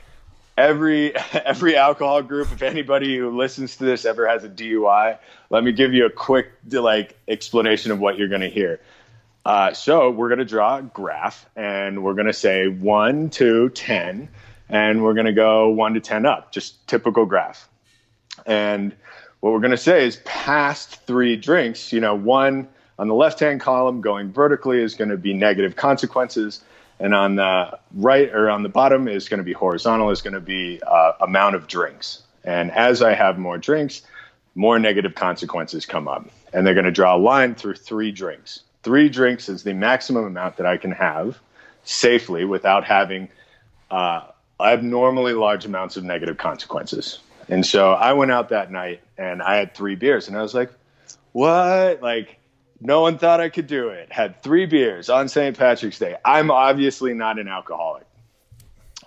every [LAUGHS] every alcohol group if anybody who listens to this ever has a dui let me give you a quick like explanation of what you're going to hear uh, so we're going to draw a graph and we're going to say 1 2 10 and we're going to go one to 10 up, just typical graph. And what we're going to say is past three drinks, you know, one on the left hand column going vertically is going to be negative consequences. And on the right or on the bottom is going to be horizontal, is going to be uh, amount of drinks. And as I have more drinks, more negative consequences come up. And they're going to draw a line through three drinks. Three drinks is the maximum amount that I can have safely without having uh, abnormally large amounts of negative consequences. And so I went out that night and I had three beers and I was like, what? Like, no one thought I could do it. Had three beers on St. Patrick's Day. I'm obviously not an alcoholic.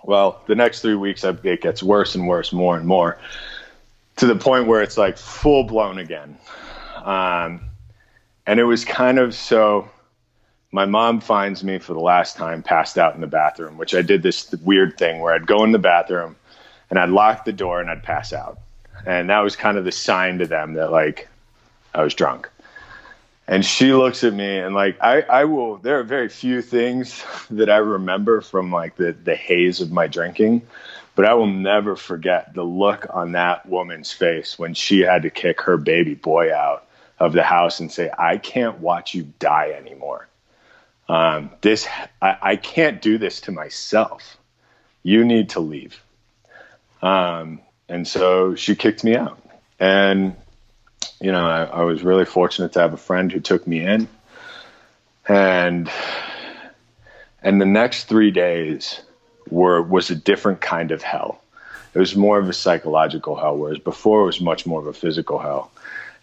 Well, the next three weeks, it gets worse and worse, more and more, to the point where it's like full blown again. Um, and it was kind of so. My mom finds me for the last time passed out in the bathroom, which I did this weird thing where I'd go in the bathroom and I'd lock the door and I'd pass out. And that was kind of the sign to them that like I was drunk. And she looks at me and like I, I will there are very few things [LAUGHS] that I remember from like the, the haze of my drinking, but I will never forget the look on that woman's face when she had to kick her baby boy out of the house and say, I can't watch you die anymore. Um, this I, I, can't do this to myself. You need to leave. Um, and so she kicked me out. And you know, I, I was really fortunate to have a friend who took me in, and and the next three days were was a different kind of hell. It was more of a psychological hell, whereas before it was much more of a physical hell.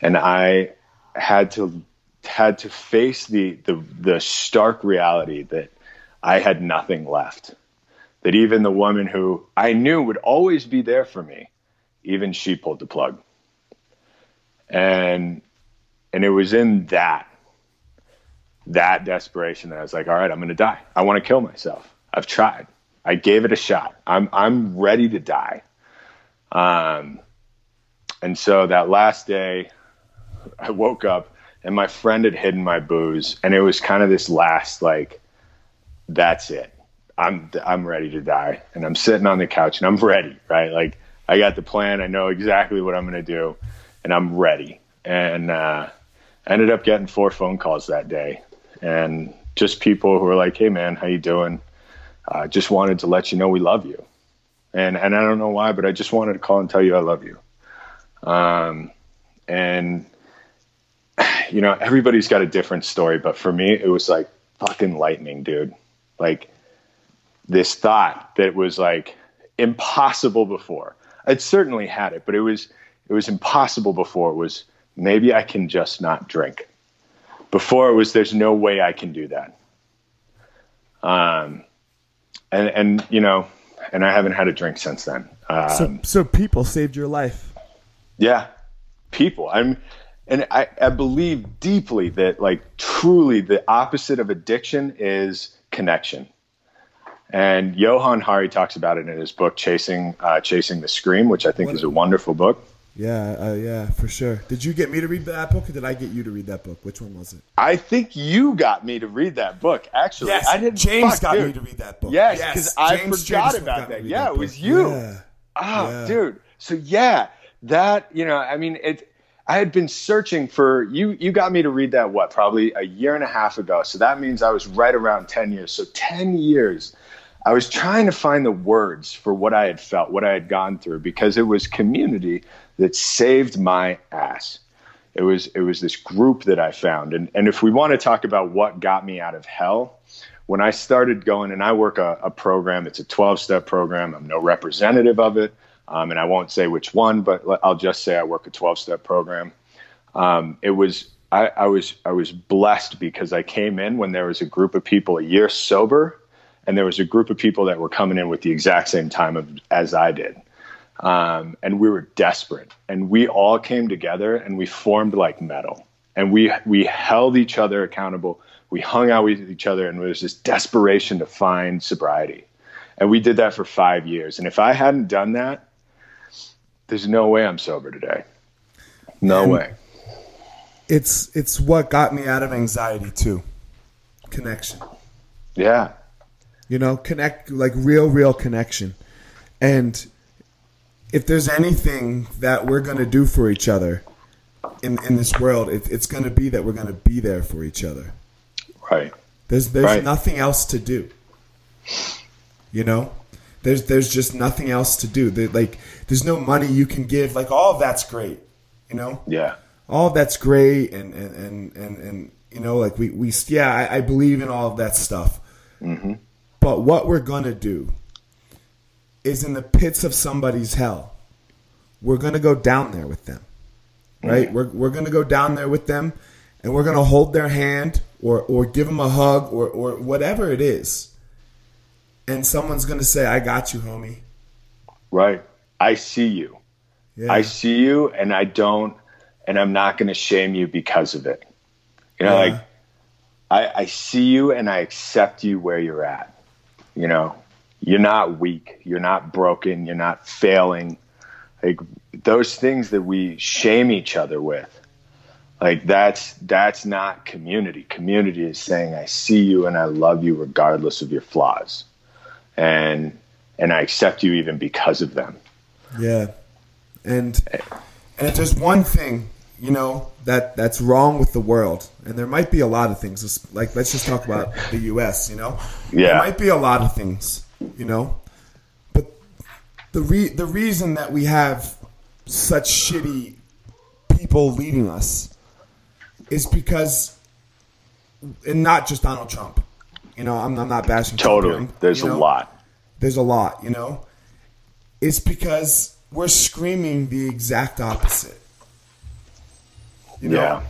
And I had to had to face the the, the stark reality that I had nothing left. That even the woman who I knew would always be there for me, even she pulled the plug and and it was in that that desperation that I was like, all right, I'm going to die. I want to kill myself. I've tried. I gave it a shot. I'm I'm ready to die. Um, and so that last day, I woke up and my friend had hidden my booze, and it was kind of this last like, that's it. I'm I'm ready to die, and I'm sitting on the couch and I'm ready, right? Like I got the plan. I know exactly what I'm going to do and I'm ready. And uh, ended up getting four phone calls that day, and just people who were like, "Hey, man, how you doing? Uh, just wanted to let you know we love you." And and I don't know why, but I just wanted to call and tell you I love you. Um, and [SIGHS] you know, everybody's got a different story, but for me, it was like fucking lightning, dude. Like this thought that it was like impossible before. I'd certainly had it, but it was it was impossible before. It was maybe I can just not drink. Before it was there's no way I can do that. Um, and and you know, and I haven't had a drink since then. Um, so so people saved your life. Yeah, people. I'm, and I, I believe deeply that like truly the opposite of addiction is connection. And Johann Hari talks about it in his book Chasing uh, Chasing the Scream, which I think what is a wonderful book. Yeah, uh, yeah, for sure. Did you get me to read that book, or did I get you to read that book? Which one was it? I think you got me to read that book. Actually, yes, I didn't. James fuck, got dude. me to read that book. Yes, because yes, I James forgot about that. Yeah, that it was you. Yeah. Oh, yeah. dude. So yeah, that you know, I mean, it. I had been searching for you. You got me to read that what? Probably a year and a half ago. So that means I was right around ten years. So ten years. I was trying to find the words for what I had felt, what I had gone through, because it was community that saved my ass. It was it was this group that I found, and and if we want to talk about what got me out of hell, when I started going, and I work a, a program, it's a twelve step program. I'm no representative of it, um, and I won't say which one, but I'll just say I work a twelve step program. Um, it was I, I was I was blessed because I came in when there was a group of people a year sober, and there was a group of people that were coming in with the exact same time of, as I did. Um, and we were desperate. And we all came together and we formed like metal. And we we held each other accountable. We hung out with each other, and there was this desperation to find sobriety. And we did that for five years. And if I hadn't done that, there's no way I'm sober today. No and way. It's it's what got me out of anxiety too. Connection. Yeah. You know, connect like real, real connection And if there's anything that we're going to do for each other in, in this world, it, it's going to be that we're going to be there for each other. Right. There's there's Right. nothing else to do. You know, there's there's just nothing else to do. There, like there's no money you can give. Like all of that's great. You know, Yeah. all of that's great, and and and and, and you know, like we we yeah, I, I believe in all of that stuff. Mm-hmm. But what we're gonna do is in the pits of somebody's hell, we're gonna go down there with them, right? We're we're gonna go down there with them, and we're gonna hold their hand or or give them a hug or or whatever it is, and someone's gonna say, "I got you, homie." Right. I see you. Yeah. I see you and I don't and I'm not going to shame you because of it. You know, Yeah. like I, I see you and I accept you where you're at. You know, you're not weak. You're not broken. You're not failing. Like those things that we shame each other with. Like that's that's not community. Community is saying I see you and I love you regardless of your flaws. And and I accept you even because of them. Yeah, and and if there's one thing you know that that's wrong with the world, and there might be a lot of things. Like let's just talk about the U.S. You know, there might be a lot of things. You know, but the re- the reason that we have such shitty people leading us is because, and not just Donald Trump. You know, I'm, I'm not bashing. Totally. here, There's you a lot. there's a lot, you know. It's because we're screaming the exact opposite. You know, Yeah.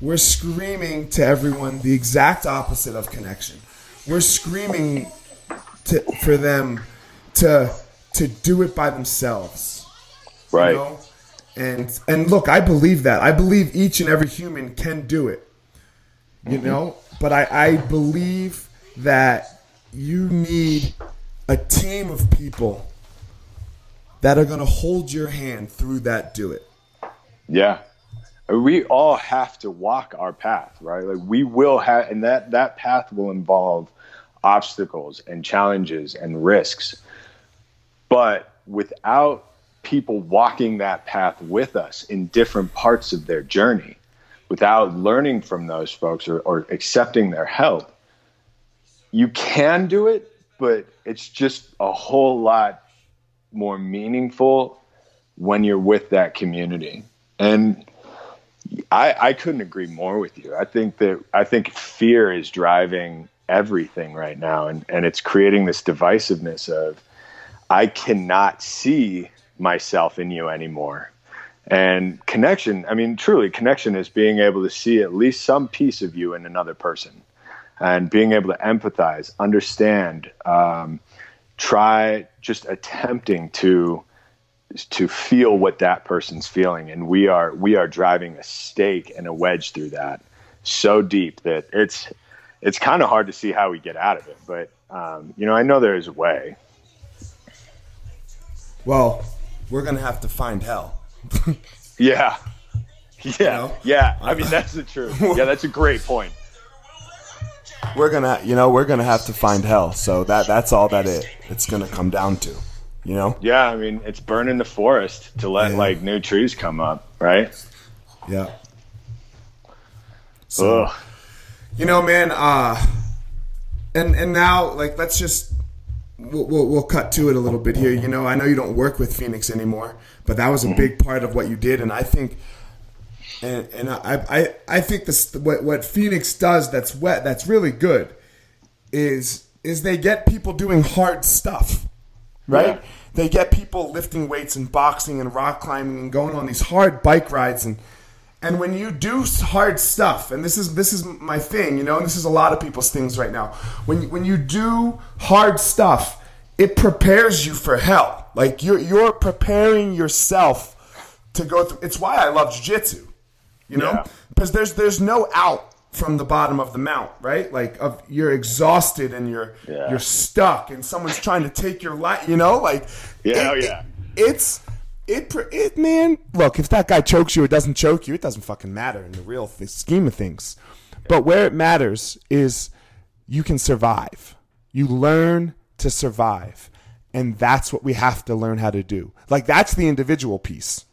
we're screaming to everyone the exact opposite of connection. We're screaming to for them to to do it by themselves. Right. You know? And and look, I believe that. I believe each and every human can do it. You mm-hmm. know? But I, I believe that you need a team of people that are gonna hold your hand through that do it. Yeah. We all have to walk our path, right? Like we will have, and that that path will involve obstacles and challenges and risks. But without people walking that path with us in different parts of their journey, without learning from those folks or, or accepting their help, you can do it, but it's just a whole lot more meaningful when you're with that community. And I, I couldn't agree more with you. I think that I think fear is driving everything right now, and, and it's creating this divisiveness of I cannot see myself in you anymore. And connection, I mean, truly, connection is being able to see at least some piece of you in another person and being able to empathize, understand, um, try just attempting to to feel what that person's feeling. And we are we are driving a stake and a wedge through that so deep that it's it's kind of hard to see how we get out of it. But um, you know i know there's a way. Well, we're gonna have to find hell. [LAUGHS] yeah. Yeah. know? yeah. I mean [LAUGHS] that's the truth. Yeah that's a great point We're gonna you know, we're gonna have to find hell. So that that's all that it it's gonna come down to. You know? yeah i mean it's burning the forest to let Yeah. like new trees come up right Yeah. So Ugh. You know, man. Uh, and and now, like, let's just we'll, we'll we'll cut to it a little bit here. You know, I know you don't work with Phoenix anymore, but that was a big part of what you did, and I think. And, and I, I I think this what what Phoenix does that's wet that's really good is is they get people doing hard stuff, right? Yeah. They get people lifting weights and boxing and rock climbing and going on these hard bike rides and and when you do hard stuff, and this is this is my thing, you know, and this is a lot of people's things right now. When you- when you do hard stuff, it prepares you for hell. Like you're you're preparing yourself to go through. It's why I love jujitsu, you know, Yeah. because there's there's no out from the bottom of the mount, right? Like of you're exhausted and you're Yeah. you're stuck, and someone's trying to take your life, you know, like Yeah, it- yeah. it's it, it man look if that guy chokes you or doesn't choke you it doesn't fucking matter in the real th- scheme of things but where it matters is you can survive you learn to survive and that's what we have to learn how to do. Like that's the individual piece.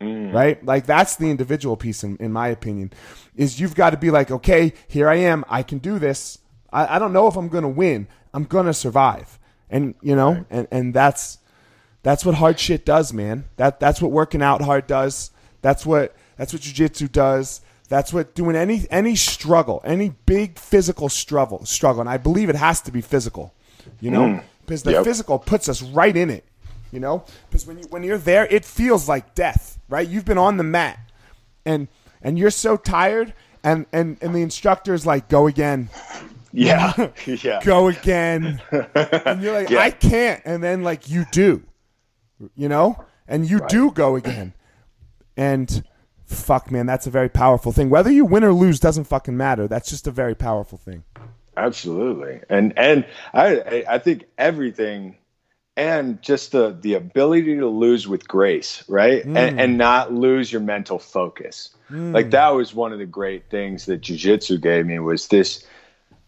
Mm. Right? Like that's the individual piece in, in my opinion. Is you've got to be like, okay, here I am, I can do this. I, I don't know if I'm gonna win. I'm gonna survive. And you know, right. and, and that's that's what hard shit does, man. That that's what working out hard does. That's what that's what jujitsu does. That's what doing any any struggle, any big physical struggle, struggle, and I believe it has to be physical, you know, mm. because the yep. physical puts us right in it, you know, because when you when you're there, it feels like death, right? You've been on the mat, and and you're so tired, and and and the instructor's like, go again, [LAUGHS] yeah, [LAUGHS] yeah, go again, and you're like, [LAUGHS] yeah. I can't, and then like you do, you know, and you right. do go again, and fuck, man, that's a very powerful thing. Whether you win or lose doesn't fucking matter. That's just a very powerful thing. Absolutely, and and I I think everything, and just the the ability to lose with grace, right, mm. and and not lose your mental focus. Mm. Like that was one of the great things that jujitsu gave me was this.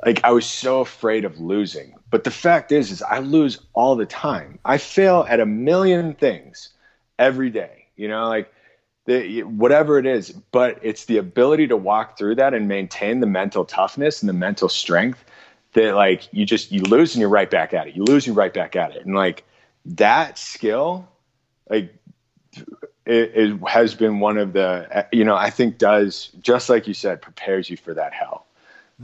Like I was so afraid of losing, but the fact is, is I lose all the time. I fail at a million things every day. You know, like the, whatever it is, but it's the ability to walk through that and maintain the mental toughness and the mental strength that like you just you lose and you're right back at it. You lose, you're right back at it, and like that skill, like it, it has been one of the you know I think does just like you said prepares you for that hell.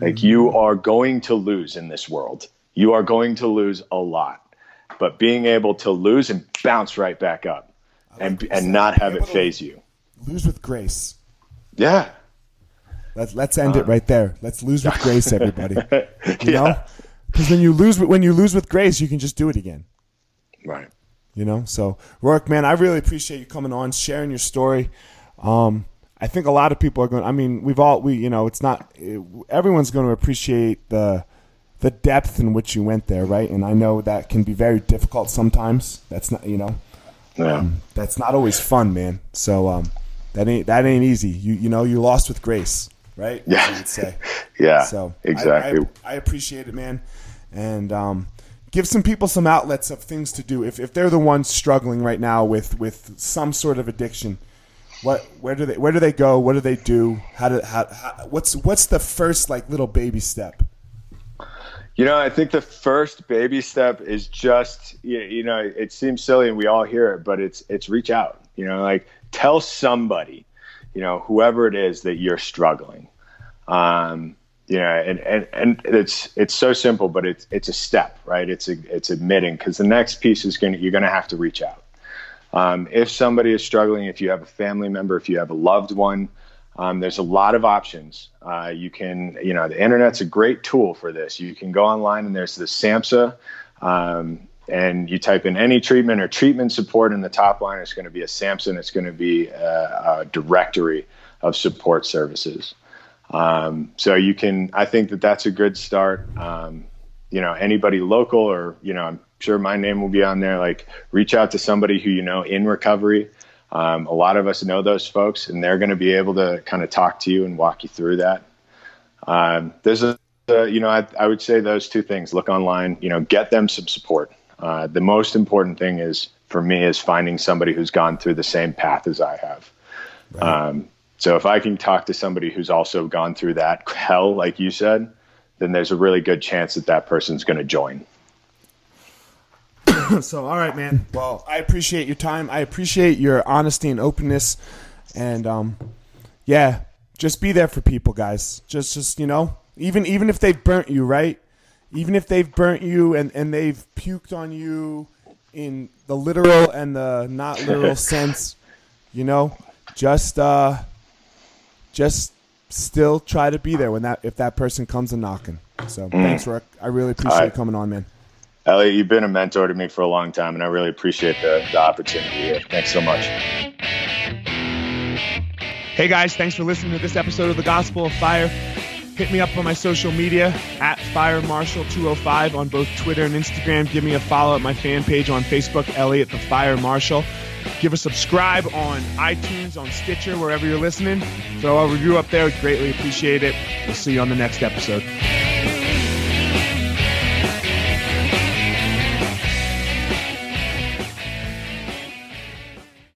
Like mm-hmm. you are going to lose in this world. You are going to lose a lot, but being able to lose and bounce right back up and and not have it phase you lose with grace. Yeah. Let's let's end uh, it right there. Let's lose with grace, everybody. [LAUGHS] You yeah. know, because when you lose when you lose with grace, you can just do it again. Right. You know. So, Rourke, man, I really appreciate you coming on, sharing your story. Um, I think a lot of people are going. I mean, we've all we you know, it's not everyone's going to appreciate the the depth in which you went there, right? And I know that can be very difficult sometimes. That's not you know. Yeah. Um, that's not always fun, man. So um, that ain't that ain't easy. You you know you lost with grace, right? Yeah. [LAUGHS] Yeah. So exactly. I, I, I appreciate it, man, and um, give some people some outlets of things to do if if they're the ones struggling right now with with some sort of addiction. What where do they where do they go? What do they do? How do how, how what's what's the first like little baby step? You know, I think the first baby step is just you know, it seems silly and we all hear it, but it's it's reach out. You know, like tell somebody, you know, whoever it is that you're struggling. Um, you know, and, and, and it's, it's so simple, but it's, it's a step, right? It's, a, it's admitting because the next piece is going to, you're going to have to reach out. Um, if somebody is struggling, if you have a family member, if you have a loved one, um, there's a lot of options. Uh, you can, you know, the internet's a great tool for this. You can go online and there's the SAMHSA. Um, and you type in any treatment or treatment support in the top line, it's going to be a SAMHSA. It's going to be a, a directory of support services. Um, so you can, I think that that's a good start. Um, you know, anybody local or, you know, I'm sure my name will be on there. Like reach out to somebody who you know in recovery. Um, a lot of us know those folks and they're going to be able to kind of talk to you and walk you through that. There's a, uh, you know, I, I would say those two things, look online, you know, get them some support. Uh, the most important thing is for me is finding somebody who's gone through the same path as I have. Right. Um, so if I can talk to somebody who's also gone through that hell, like you said, then there's a really good chance that that person's going to join. [COUGHS] so, all right, man. Well, I appreciate your time. I appreciate your honesty and openness, and um, yeah, just be there for people, guys. Just, just you know, even even if they've burnt you, right? Even if they've burnt you and, and they've puked on you in the literal and the not literal [LAUGHS] sense, you know, just uh, just still try to be there when that if that person comes a knocking. So mm. thanks, Rick. I really appreciate right. coming on, man. Elliot, you've been a mentor to me for a long time, and I really appreciate the, the opportunity here. Thanks so much. Hey guys, thanks for listening to this episode of the Gospel of Fire. Hit me up on my social media at Fire Marshal 205 on both Twitter and Instagram. Give me a follow at my fan page on Facebook, Elliot the Fire Marshal. Give a subscribe on iTunes, on Stitcher, wherever you're listening. Throw a review up there. We'd greatly appreciate it. We'll see you on the next episode.